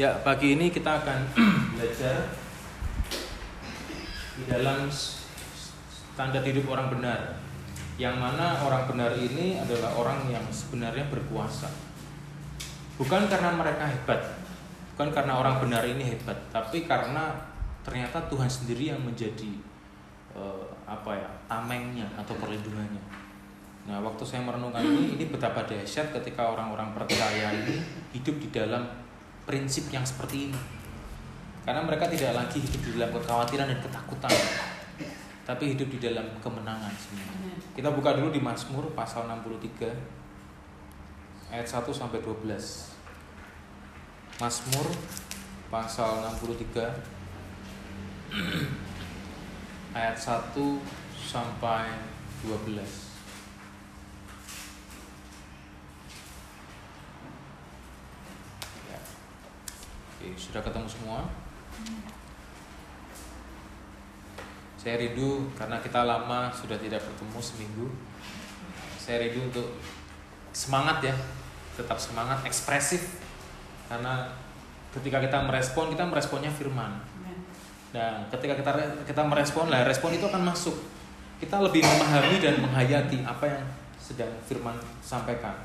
Ya, pagi ini kita akan belajar di dalam standar hidup orang benar. Yang mana orang benar ini adalah orang yang sebenarnya berkuasa. Bukan karena mereka hebat, bukan karena orang benar ini hebat, tapi karena ternyata Tuhan sendiri yang menjadi uh, apa ya tamengnya atau perlindungannya. Nah, waktu saya merenungkan ini, ini betapa dahsyat ketika orang-orang percaya ini hidup di dalam prinsip yang seperti ini. Karena mereka tidak lagi hidup di dalam kekhawatiran dan ketakutan, tapi hidup di dalam kemenangan semua. Kita buka dulu di Mazmur pasal 63 ayat 1 sampai 12. Mazmur pasal 63 ayat 1 sampai 12. Sudah ketemu semua? Saya rindu karena kita lama sudah tidak bertemu seminggu. Saya rindu untuk semangat ya, tetap semangat, ekspresif. Karena ketika kita merespon, kita meresponnya firman. Dan ketika kita kita merespon, lah respon itu akan masuk. Kita lebih memahami dan menghayati apa yang sedang firman sampaikan.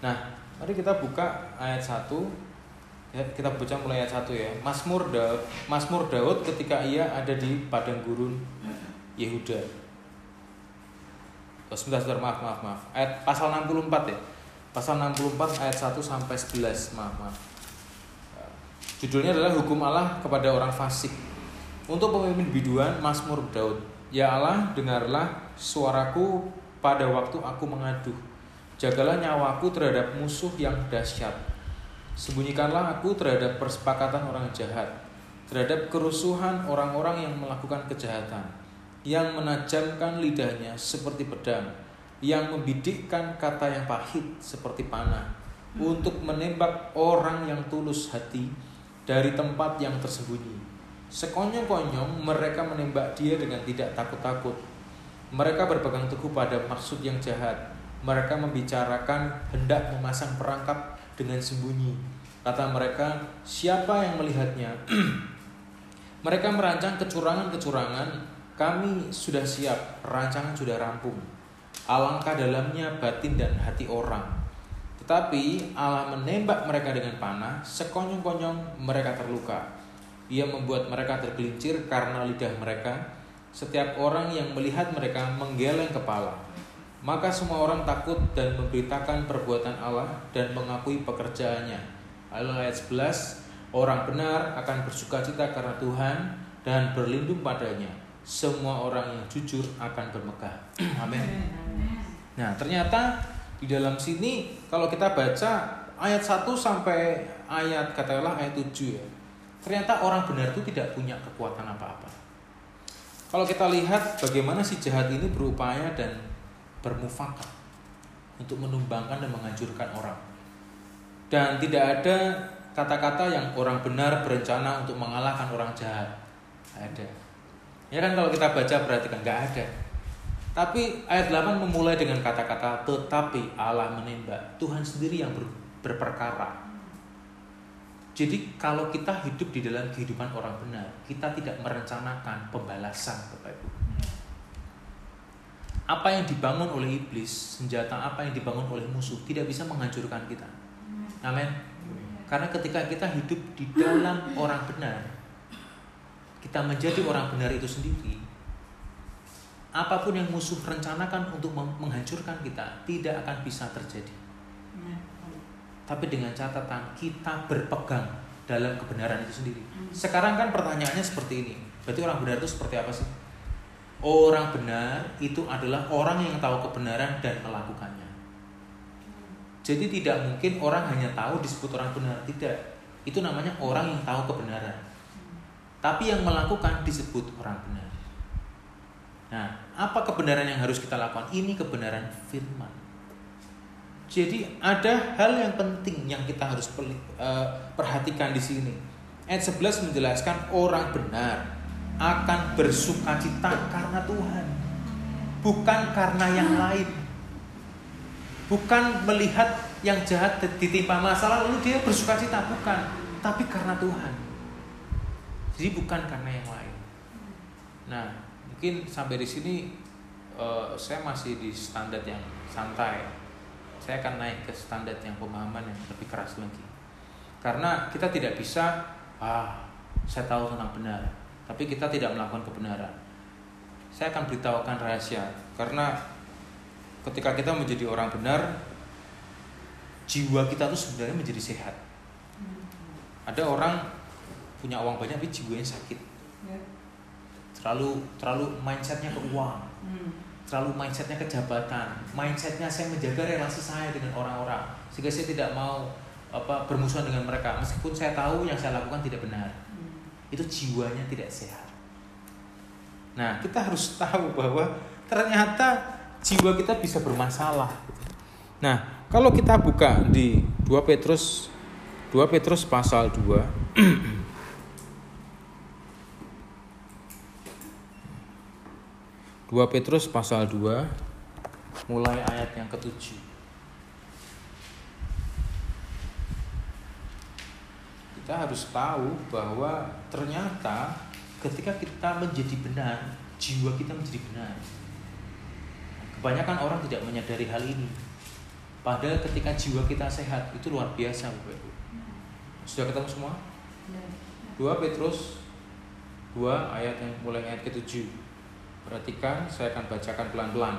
Nah, mari kita buka ayat 1 Ya, kita baca mulai ayat 1 ya. Mazmur Daud, Mazmur Daud ketika ia ada di padang gurun Yehuda. Oh, sebentar, sebentar, maaf, maaf, maaf. Ayat pasal 64 ya. Pasal 64 ayat 1 sampai 11. Maaf, maaf. Judulnya adalah hukum Allah kepada orang fasik. Untuk pemimpin biduan Mazmur Daud. Ya Allah, dengarlah suaraku pada waktu aku mengadu. Jagalah nyawaku terhadap musuh yang dahsyat Sembunyikanlah aku terhadap persepakatan orang jahat, terhadap kerusuhan orang-orang yang melakukan kejahatan, yang menajamkan lidahnya seperti pedang, yang membidikkan kata yang pahit seperti panah, untuk menembak orang yang tulus hati dari tempat yang tersembunyi. Sekonyong-konyong mereka menembak dia dengan tidak takut-takut. Mereka berpegang teguh pada maksud yang jahat. Mereka membicarakan hendak memasang perangkap dengan sembunyi. Kata mereka, siapa yang melihatnya? mereka merancang kecurangan-kecurangan, kami sudah siap, rancangan sudah rampung. Alangkah dalamnya batin dan hati orang. Tetapi Allah menembak mereka dengan panah, sekonyong-konyong mereka terluka. Ia membuat mereka tergelincir karena lidah mereka. Setiap orang yang melihat mereka menggeleng kepala. Maka semua orang takut dan memberitakan perbuatan Allah dan mengakui pekerjaannya. Ayat 11, orang benar akan bersuka cita karena Tuhan dan berlindung padanya. Semua orang yang jujur akan bermegah. Amin. Nah, ternyata di dalam sini kalau kita baca ayat 1 sampai ayat katakanlah ayat 7 ya. Ternyata orang benar itu tidak punya kekuatan apa-apa. Kalau kita lihat bagaimana si jahat ini berupaya dan bermufakat untuk menumbangkan dan menghancurkan orang. Dan tidak ada kata-kata yang orang benar berencana untuk mengalahkan orang jahat. Ada. Ya kan kalau kita baca perhatikan nggak ada. Tapi ayat 8 memulai dengan kata-kata tetapi Allah menembak. Tuhan sendiri yang ber, berperkara. Jadi kalau kita hidup di dalam kehidupan orang benar, kita tidak merencanakan pembalasan Bapak Ibu apa yang dibangun oleh iblis, senjata apa yang dibangun oleh musuh tidak bisa menghancurkan kita. Amin. Karena ketika kita hidup di dalam orang benar, kita menjadi orang benar itu sendiri. Apa pun yang musuh rencanakan untuk menghancurkan kita tidak akan bisa terjadi. Tapi dengan catatan kita berpegang dalam kebenaran itu sendiri. Sekarang kan pertanyaannya seperti ini. Berarti orang benar itu seperti apa sih? Orang benar itu adalah orang yang tahu kebenaran dan melakukannya. Jadi tidak mungkin orang hanya tahu disebut orang benar, tidak. Itu namanya orang yang tahu kebenaran. Tapi yang melakukan disebut orang benar. Nah, apa kebenaran yang harus kita lakukan? Ini kebenaran firman. Jadi ada hal yang penting yang kita harus perhatikan di sini. Ayat 11 menjelaskan orang benar akan bersuka cita karena Tuhan, bukan karena yang lain. Bukan melihat yang jahat ditimpa masalah lalu dia bersuka cita, bukan. tapi karena Tuhan. Jadi bukan karena yang lain. Nah, mungkin sampai di sini uh, saya masih di standar yang santai. Saya akan naik ke standar yang pemahaman yang lebih keras lagi. Karena kita tidak bisa, ah, saya tahu tentang benar, tapi kita tidak melakukan kebenaran. Saya akan beritahukan rahasia, karena ketika kita menjadi orang benar, jiwa kita tuh sebenarnya menjadi sehat. Ada orang punya uang banyak tapi jiwanya sakit. Ya. Terlalu terlalu mindsetnya ke uang. Hmm. Terlalu mindsetnya ke jabatan. Mindsetnya saya menjaga relasi saya dengan orang-orang sehingga saya tidak mau apa bermusuhan dengan mereka meskipun saya tahu yang saya lakukan tidak benar. Itu jiwanya tidak sehat. Nah, kita harus tahu bahwa ternyata jiwa kita bisa bermasalah. Nah, kalau kita buka di 2 Petrus 2 Petrus pasal 2 2 Petrus pasal 2 mulai ayat yang ketujuh. Kita harus tahu bahwa ternyata ketika kita menjadi benar, jiwa kita menjadi benar. Kebanyakan orang tidak menyadari hal ini. Padahal ketika jiwa kita sehat itu luar biasa, Bapak Ibu. Sudah ketemu semua? 2 Petrus 2 ayat yang mulai ayat ke-7. Perhatikan, saya akan bacakan pelan-pelan.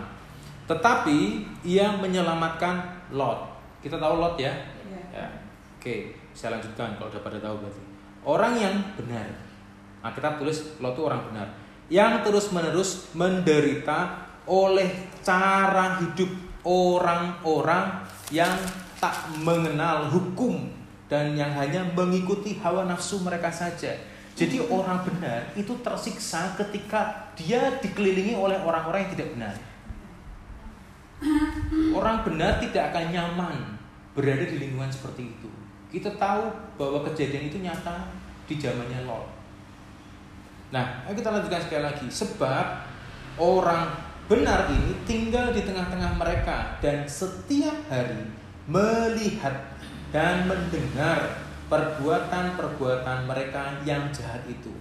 Tetapi yang menyelamatkan Lot. Kita tahu Lot ya? ya. ya. Oke, saya lanjutkan kalau udah pada tahu berarti. Orang yang benar. Nah, kita tulis Lot itu orang benar. Yang terus-menerus menderita oleh cara hidup orang-orang yang tak mengenal hukum dan yang hanya mengikuti hawa nafsu mereka saja. Jadi orang benar itu tersiksa ketika dia dikelilingi oleh orang-orang yang tidak benar. Orang benar tidak akan nyaman berada di lingkungan seperti itu. Kita tahu bahwa kejadian itu nyata di zamannya Lot. Nah, ayo kita lanjutkan sekali lagi. Sebab orang benar ini tinggal di tengah-tengah mereka dan setiap hari melihat dan mendengar perbuatan-perbuatan mereka yang jahat itu.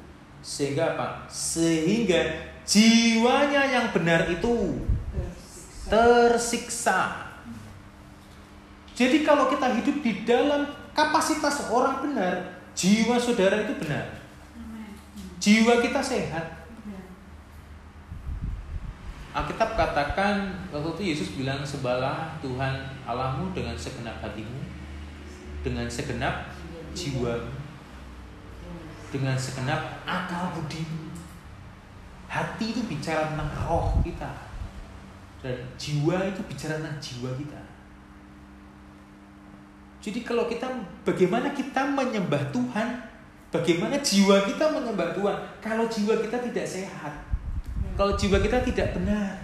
Sehingga apa? Sehingga jiwanya yang benar itu tersiksa. Jadi kalau kita hidup di dalam kapasitas orang benar, jiwa saudara itu benar. Jiwa kita sehat. Alkitab katakan waktu itu Yesus bilang sebalah Tuhan Allahmu dengan segenap hatimu, dengan segenap jiwa, dengan segenap akal budi. Hati itu bicara tentang roh kita, dan jiwa itu bicara tentang jiwa kita. Jadi kalau kita bagaimana kita menyembah Tuhan, bagaimana jiwa kita menyembah Tuhan kalau jiwa kita tidak sehat? Kalau jiwa kita tidak benar,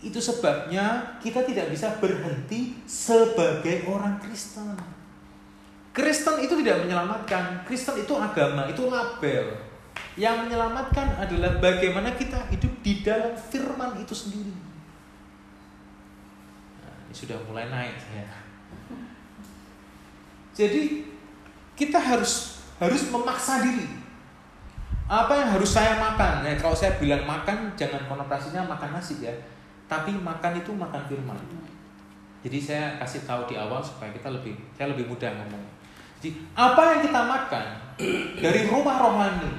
itu sebabnya kita tidak bisa berhenti sebagai orang Kristen. Kristen itu tidak menyelamatkan. Kristen itu agama, itu label. Yang menyelamatkan adalah bagaimana kita hidup di dalam firman itu sendiri. Nah, ini sudah mulai naik ya. Jadi kita harus harus memaksa diri apa yang harus saya makan? Nah, kalau saya bilang makan, jangan konotasinya makan nasi ya. Tapi makan itu makan firman. Jadi saya kasih tahu di awal supaya kita lebih, saya lebih mudah ngomong. Jadi apa yang kita makan dari rumah rohani,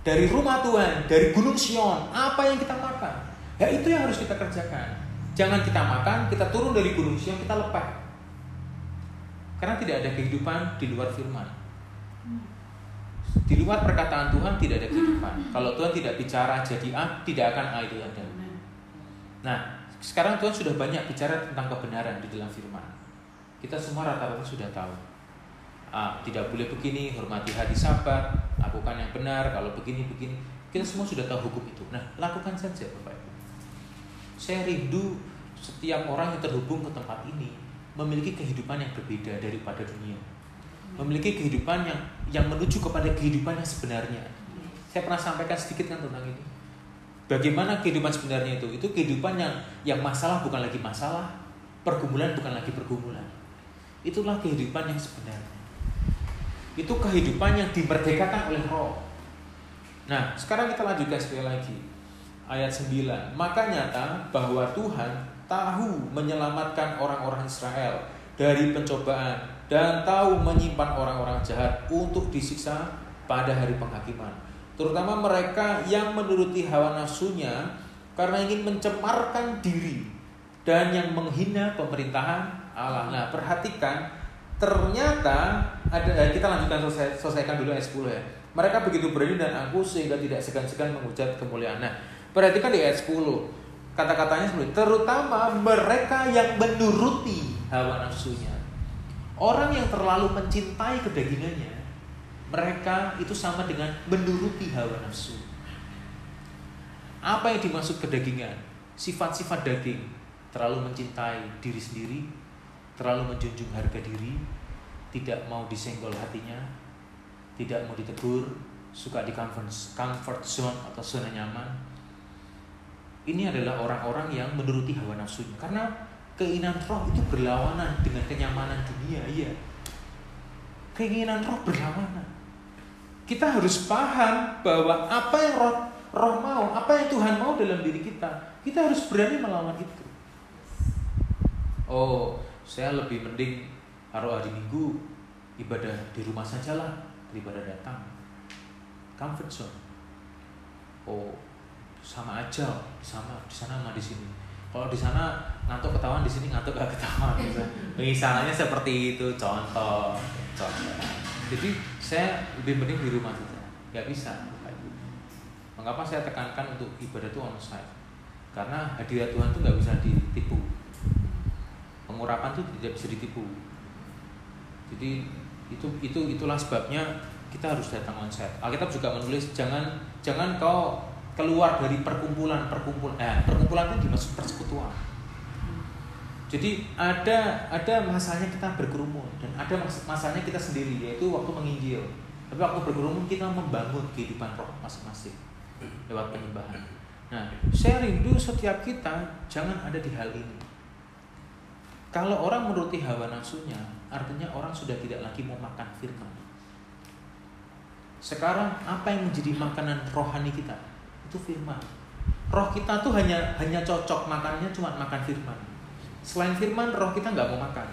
dari rumah Tuhan, dari Gunung Sion, apa yang kita makan? Ya itu yang harus kita kerjakan. Jangan kita makan, kita turun dari Gunung Sion, kita lepas. Karena tidak ada kehidupan di luar firman. Di luar perkataan Tuhan tidak ada kehidupan. Kalau Tuhan tidak bicara jadi A, tidak akan A itu ada. Nah, sekarang Tuhan sudah banyak bicara tentang kebenaran di dalam firman. Kita semua rata-rata sudah tahu. A, tidak boleh begini, hormati hari sabat, lakukan yang benar, kalau begini, begini. Kita semua sudah tahu hukum itu. Nah, lakukan saja Bapak Ibu. Saya rindu setiap orang yang terhubung ke tempat ini memiliki kehidupan yang berbeda daripada dunia memiliki kehidupan yang yang menuju kepada kehidupan yang sebenarnya. Saya pernah sampaikan sedikit kan tentang ini. Bagaimana kehidupan sebenarnya itu? Itu kehidupan yang yang masalah bukan lagi masalah, pergumulan bukan lagi pergumulan. Itulah kehidupan yang sebenarnya. Itu kehidupan yang dimerdekakan oleh roh. Nah, sekarang kita lanjutkan sekali lagi. Ayat 9. Maka nyata bahwa Tuhan tahu menyelamatkan orang-orang Israel dari pencobaan dan tahu menyimpan orang-orang jahat untuk disiksa pada hari penghakiman. Terutama mereka yang menuruti hawa nafsunya karena ingin mencemarkan diri dan yang menghina pemerintahan Allah. Nah, perhatikan ternyata ada eh, kita lanjutkan selesai, selesaikan dulu ayat 10 ya. Mereka begitu berani dan aku sehingga tidak segan-segan mengucap kemuliaan. Nah, perhatikan di ayat 10. Kata-katanya seperti terutama mereka yang menuruti hawa nafsunya. Orang yang terlalu mencintai kedagingannya, mereka itu sama dengan menuruti hawa nafsu. Apa yang dimaksud kedagingan? Sifat-sifat daging terlalu mencintai diri sendiri, terlalu menjunjung harga diri, tidak mau disenggol hatinya, tidak mau ditegur, suka di comfort zone atau zona nyaman. Ini adalah orang-orang yang menuruti hawa nafsunya karena keinginan roh itu berlawanan dengan kenyamanan dunia, iya. Keinginan roh berlawanan. Kita harus paham bahwa apa yang roh, roh mau, apa yang Tuhan mau dalam diri kita, kita harus berani melawan itu. Oh, saya lebih mending hari hari Minggu ibadah di rumah saja lah daripada datang. Comfort zone. Oh, sama aja, sama di sana sama di sini. Kalau di sana ngantuk ketahuan di sini ngantuk gak ketahuan misalnya seperti itu contoh contoh. Jadi saya lebih mending di rumah saja nggak bisa. Mengapa saya tekankan untuk ibadah itu onsite? Karena hadirat Tuhan itu nggak bisa ditipu. Pengurapan itu tidak bisa ditipu. Jadi itu itu itulah sebabnya kita harus datang onsite. Alkitab juga menulis jangan jangan kau keluar dari perkumpulan perkumpulan eh, perkumpulan itu dimaksud persekutuan. Jadi ada ada masanya kita berkerumun dan ada mas masanya kita sendiri yaitu waktu menginjil. Tapi waktu berkerumun kita membangun kehidupan roh masing-masing lewat penyembahan. Nah saya rindu setiap kita jangan ada di hal ini. Kalau orang menuruti hawa nafsunya artinya orang sudah tidak lagi mau makan firman. Sekarang apa yang menjadi makanan rohani kita itu firman. Roh kita tuh hanya hanya cocok makannya cuma makan firman. Selain firman, roh kita nggak mau makan.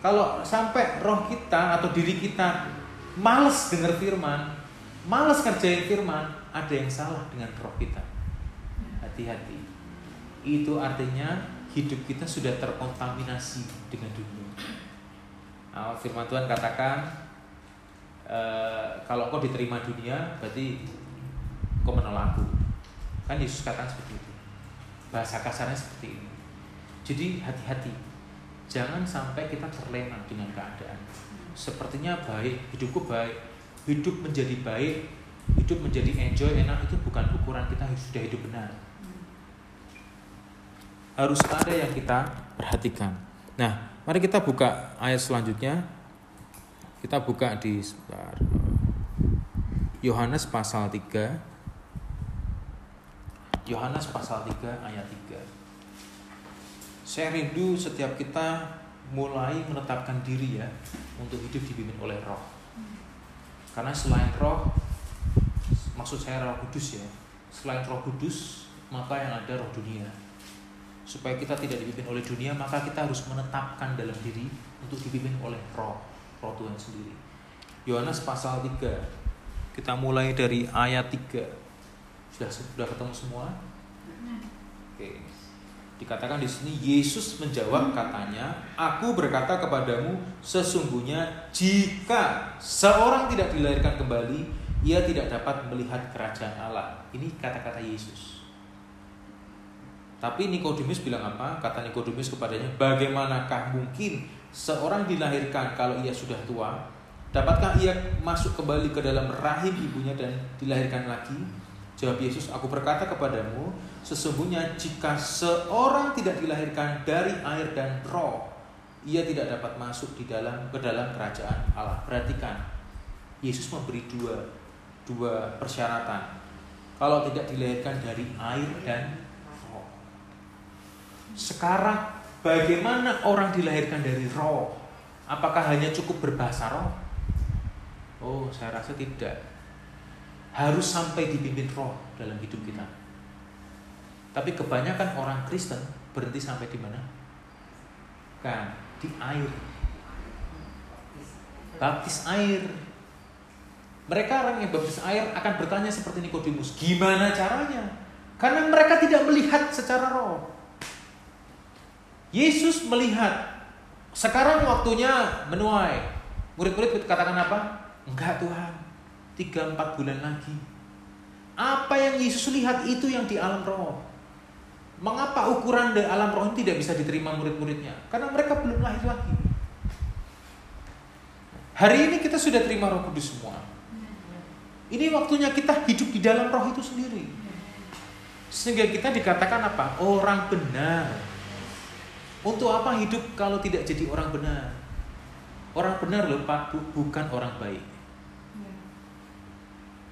Kalau sampai roh kita atau diri kita males dengar firman, males kerjain firman, ada yang salah dengan roh kita. Hati-hati. Itu artinya hidup kita sudah terkontaminasi dengan dunia. Nah, firman Tuhan katakan, e, kalau kau diterima dunia, berarti menolakku kan Yesus katakan seperti itu. Bahasa kasarnya seperti ini. Jadi hati-hati. Jangan sampai kita terlena dengan keadaan. Sepertinya baik hidupku baik. Hidup menjadi baik hidup menjadi enjoy enak itu bukan ukuran kita sudah hidup benar. Harus ada yang kita perhatikan. Nah mari kita buka ayat selanjutnya. Kita buka di Yohanes pasal 3 Yohanes pasal 3 ayat 3. Saya rindu setiap kita mulai menetapkan diri ya untuk hidup dipimpin oleh roh. Karena selain roh, maksud saya roh kudus ya, selain roh kudus, maka yang ada roh dunia. Supaya kita tidak dipimpin oleh dunia, maka kita harus menetapkan dalam diri untuk dipimpin oleh roh, roh Tuhan sendiri. Yohanes pasal 3, kita mulai dari ayat 3 sudah sudah ketemu semua? Oke. Dikatakan di sini Yesus menjawab katanya, "Aku berkata kepadamu, sesungguhnya jika seorang tidak dilahirkan kembali, ia tidak dapat melihat kerajaan Allah." Ini kata-kata Yesus. Tapi Nikodemus bilang apa? Kata Nikodemus kepadanya, "Bagaimanakah mungkin seorang dilahirkan kalau ia sudah tua? Dapatkah ia masuk kembali ke dalam rahim ibunya dan dilahirkan lagi?" Jawab Yesus, aku berkata kepadamu, sesungguhnya jika seorang tidak dilahirkan dari air dan roh, ia tidak dapat masuk di dalam ke dalam kerajaan Allah. Perhatikan, Yesus memberi dua dua persyaratan. Kalau tidak dilahirkan dari air dan roh. Sekarang bagaimana orang dilahirkan dari roh? Apakah hanya cukup berbahasa roh? Oh, saya rasa tidak. Harus sampai dipimpin roh dalam hidup kita. Tapi kebanyakan orang Kristen berhenti sampai di mana? Kan, di air. Baptis air. Mereka orang yang baptis air akan bertanya seperti Nikodemus, gimana caranya? Karena mereka tidak melihat secara roh. Yesus melihat sekarang waktunya menuai. Murid-murid katakan apa? Enggak Tuhan. Tiga empat bulan lagi. Apa yang Yesus lihat itu yang di alam roh. Mengapa ukuran di alam roh ini tidak bisa diterima murid-muridnya? Karena mereka belum lahir lagi. Hari ini kita sudah terima roh kudus semua. Ini waktunya kita hidup di dalam roh itu sendiri. Sehingga kita dikatakan apa? Orang benar. Untuk apa hidup kalau tidak jadi orang benar? Orang benar loh Pak, bukan orang baik.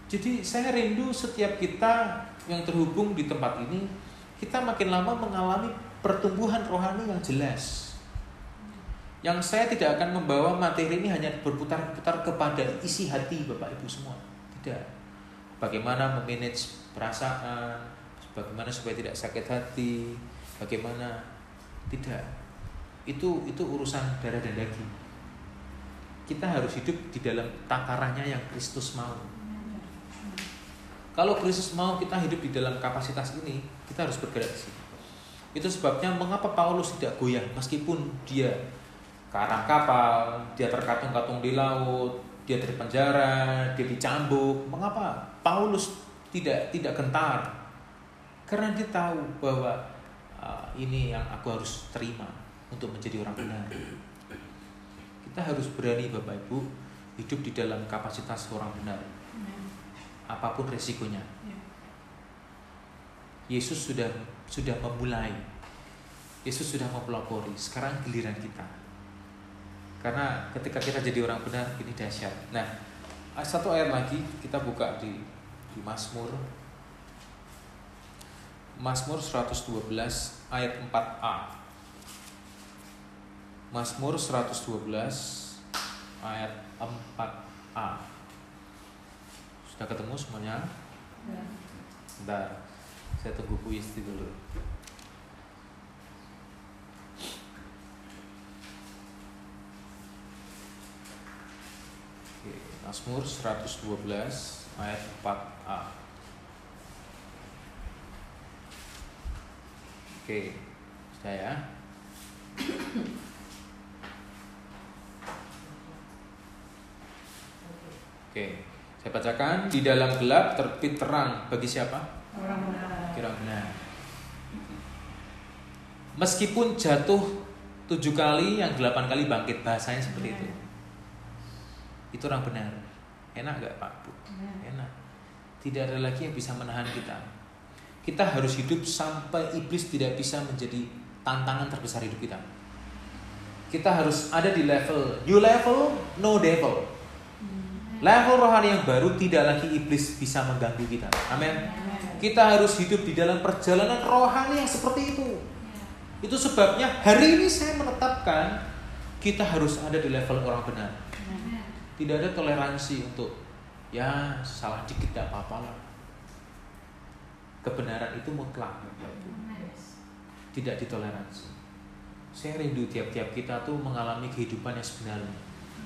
Jadi saya rindu setiap kita yang terhubung di tempat ini, kita makin lama mengalami pertumbuhan rohani yang jelas. Yang saya tidak akan membawa materi ini hanya berputar-putar kepada isi hati Bapak Ibu semua. Tidak. Bagaimana memanage perasaan, bagaimana supaya tidak sakit hati, bagaimana tidak. Itu itu urusan darah dan daging. Kita harus hidup di dalam takarannya yang Kristus mau. Kalau Kristus mau kita hidup di dalam kapasitas ini, kita harus bergerak di sini. Itu sebabnya mengapa Paulus tidak goyah meskipun dia karang kapal, dia terkatung-katung di laut, dia terpenjara, dia dicambuk. Mengapa Paulus tidak tidak gentar? Karena dia tahu bahwa uh, ini yang aku harus terima untuk menjadi orang benar. Kita harus berani Bapak Ibu hidup di dalam kapasitas orang benar. Apa pun resikonya. Ya. Yesus sudah sudah memulai. Yesus sudah mempelopori. Sekarang giliran kita. Karena ketika kita jadi orang benar ini dahsyat. Nah, satu ayat lagi kita buka di di Mazmur Mazmur 112 ayat 4a. Mazmur 112 ayat 4a. Sudah ketemu semuanya? Ya. Bentar. Saya tunggu puisi dulu. Oke, Mazmur 112 ayat 4a. Oke, sudah ya. Oke, saya bacakan di dalam gelap terbit terang bagi siapa? Orang benar. Kira benar. Meskipun jatuh tujuh kali, yang delapan kali bangkit bahasanya seperti itu. Itu orang benar. Enak gak Pak Bu? Enak. Tidak ada lagi yang bisa menahan kita kita harus hidup sampai iblis tidak bisa menjadi tantangan terbesar hidup kita. Kita harus ada di level new level, no devil. Level rohani yang baru tidak lagi iblis bisa mengganggu kita. Amin. Kita harus hidup di dalam perjalanan rohani yang seperti itu. Itu sebabnya hari ini saya menetapkan kita harus ada di level orang benar. Tidak ada toleransi untuk ya salah dikit tidak apa-apa lah kebenaran itu mutlak tidak ditoleransi saya rindu tiap-tiap kita tuh mengalami kehidupan yang sebenarnya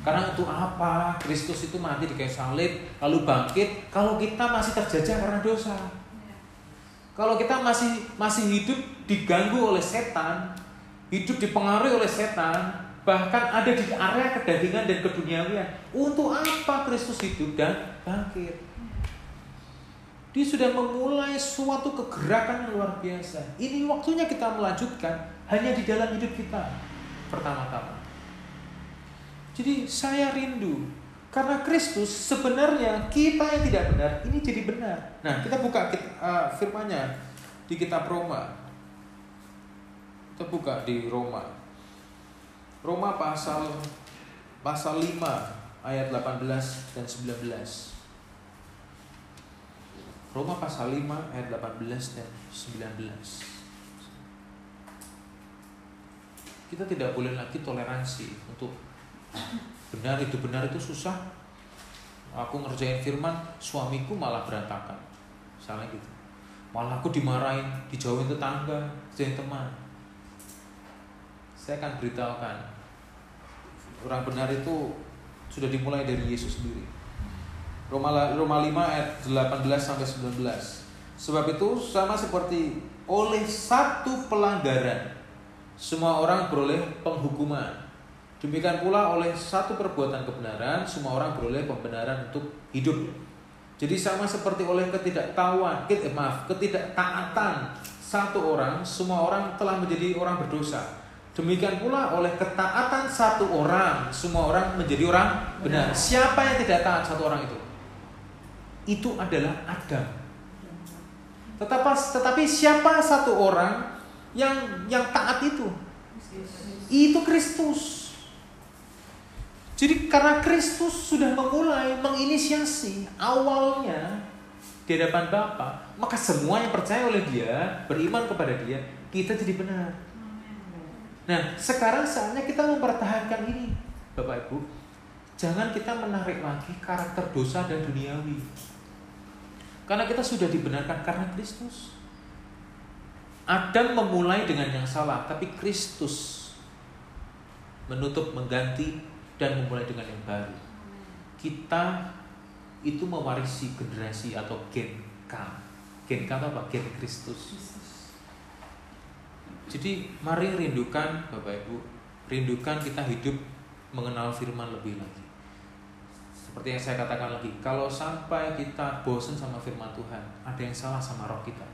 karena untuk apa Kristus itu mati di kayu salib lalu bangkit kalau kita masih terjajah karena dosa kalau kita masih masih hidup diganggu oleh setan hidup dipengaruhi oleh setan bahkan ada di area kedagingan dan keduniawian untuk apa Kristus hidup dan bangkit dia sudah memulai suatu kegerakan yang luar biasa. Ini waktunya kita melanjutkan hanya di dalam hidup kita pertama-tama. Jadi saya rindu karena Kristus sebenarnya kita yang tidak benar ini jadi benar. Nah kita buka uh, firmannya di kitab Roma. Kita buka di Roma. Roma pasal pasal 5 ayat 18 dan 19. Roma pasal 5 ayat 18 dan 19. Kita tidak boleh lagi toleransi untuk benar itu benar itu susah. aku ngerjain firman suamiku malah berantakan. Misalnya gitu. Malah aku dimarahin dijauhin tetangga dijauhin teman. Saya akan beritahukan orang benar itu sudah dimulai dari Yesus sendiri. Roma, Roma 5 ayat 18 sampai 19 sebab itu sama seperti oleh satu pelanggaran semua orang beroleh penghukuman Demikian pula oleh satu perbuatan kebenaran, semua orang beroleh pembenaran untuk hidup. Jadi sama seperti oleh ketidaktahuan, eh, maaf, ketidaktaatan satu orang, semua orang telah menjadi orang berdosa. Demikian pula oleh ketaatan satu orang, semua orang menjadi orang benar. Siapa yang tidak taat satu orang itu? Itu adalah Adam. Tetapi, tetapi siapa satu orang yang yang taat itu? Itu Kristus. Jadi karena Kristus sudah memulai menginisiasi awalnya di hadapan Bapa, maka semua yang percaya oleh Dia, beriman kepada Dia, kita jadi benar. Nah, sekarang saatnya kita mempertahankan ini, Bapak Ibu. Jangan kita menarik lagi karakter dosa dan duniawi. Karena kita sudah dibenarkan karena Kristus. Adam memulai dengan yang salah, tapi Kristus menutup mengganti dan memulai dengan yang baru. Kita itu mewarisi generasi atau gen K. Gen K itu apa? Gen Kristus. Jadi mari rindukan Bapak Ibu, rindukan kita hidup mengenal firman lebih lagi. Seperti yang saya katakan lagi, kalau sampai kita bosan sama firman Tuhan, ada yang salah sama roh kita.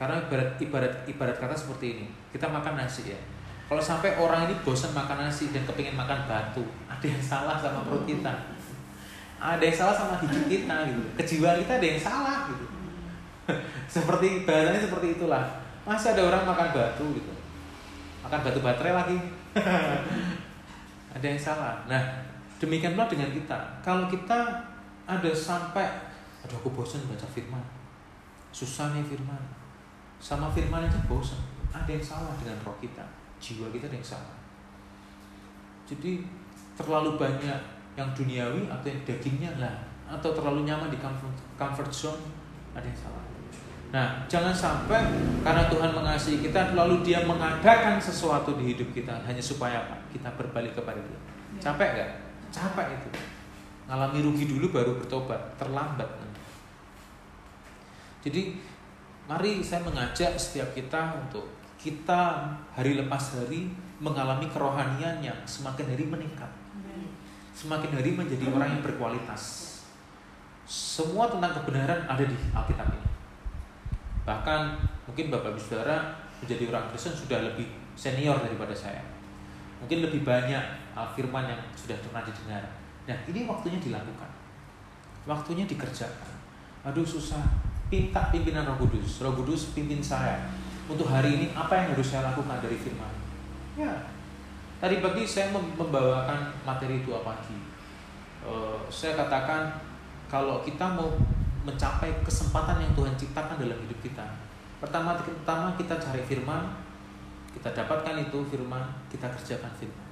Karena ibarat ibarat ibarat kata seperti ini, kita makan nasi ya, kalau sampai orang ini bosan makan nasi dan kepingin makan batu, ada yang salah sama perut kita. Ada yang salah sama hidup kita gitu. Kejiwaan kita ada yang salah gitu. seperti bahasanya seperti itulah. Masa ada orang makan batu gitu. Makan batu baterai lagi. ada yang salah. Nah, demikian pula dengan kita. Kalau kita ada sampai aduh aku bosan baca firman. Susah nih firman. Sama firman aja bosan. Ada yang salah dengan roh kita jiwa kita ada yang salah. Jadi terlalu banyak yang duniawi atau yang dagingnya lah atau terlalu nyaman di comfort, comfort zone ada yang salah. Nah jangan sampai karena Tuhan mengasihi kita lalu dia mengadakan sesuatu di hidup kita hanya supaya apa? Kita berbalik kepada dia. Ya. capek gak capek itu. Ngalami rugi dulu baru bertobat terlambat. Jadi mari saya mengajak setiap kita untuk kita hari lepas hari mengalami kerohanian yang semakin hari meningkat. Semakin hari menjadi orang yang berkualitas. Semua tentang kebenaran ada di Alkitab ini. Bahkan mungkin Bapak Ibu Saudara menjadi orang Kristen sudah lebih senior daripada saya. Mungkin lebih banyak firman yang sudah pernah didengar. Nah, ini waktunya dilakukan. Waktunya dikerjakan. Aduh susah. Pinta pimpinan Roh Kudus. Roh Kudus pimpin saya untuk hari ini apa yang harus saya lakukan dari firman. Ya, tadi pagi saya membawakan materi dua pagi. Uh, saya katakan kalau kita mau mencapai kesempatan yang Tuhan ciptakan dalam hidup kita, pertama pertama kita cari firman, kita dapatkan itu firman, kita kerjakan firman.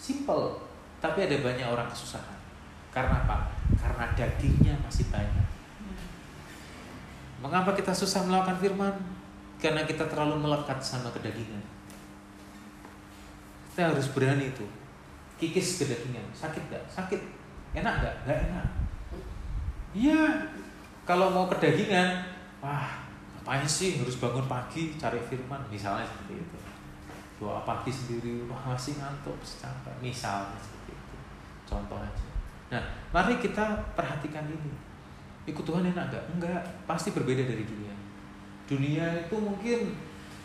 Simple, tapi ada banyak orang kesusahan. Karena apa? Karena dagingnya masih banyak Mengapa kita susah melakukan firman? Karena kita terlalu melekat sama kedagingan. Kita harus berani itu. Kikis kedagingan. Sakit gak? Sakit. Enak gak? Gak enak. Iya. Kalau mau kedagingan, wah ngapain sih harus bangun pagi cari firman misalnya seperti itu doa pagi sendiri wah masih ngantuk capek misalnya seperti itu contoh aja nah mari kita perhatikan ini ikut Tuhan enak gak? Enggak, pasti berbeda dari dunia. Dunia itu mungkin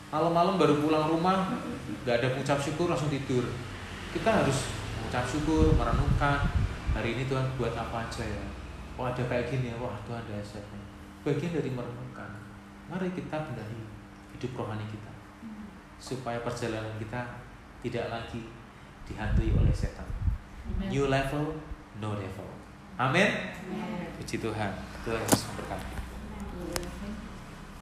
malam-malam baru pulang rumah, gak ada ucap syukur langsung tidur. Kita harus ucap syukur, merenungkan hari ini Tuhan buat apa aja ya. Wah ada kayak gini ya, wah Tuhan dasarnya. Bagian dari merenungkan. Mari kita benahi hidup rohani kita supaya perjalanan kita tidak lagi dihantui oleh setan. New level, no devil. Amin. Puji Tuhan. Tuhan Yesus memberkati.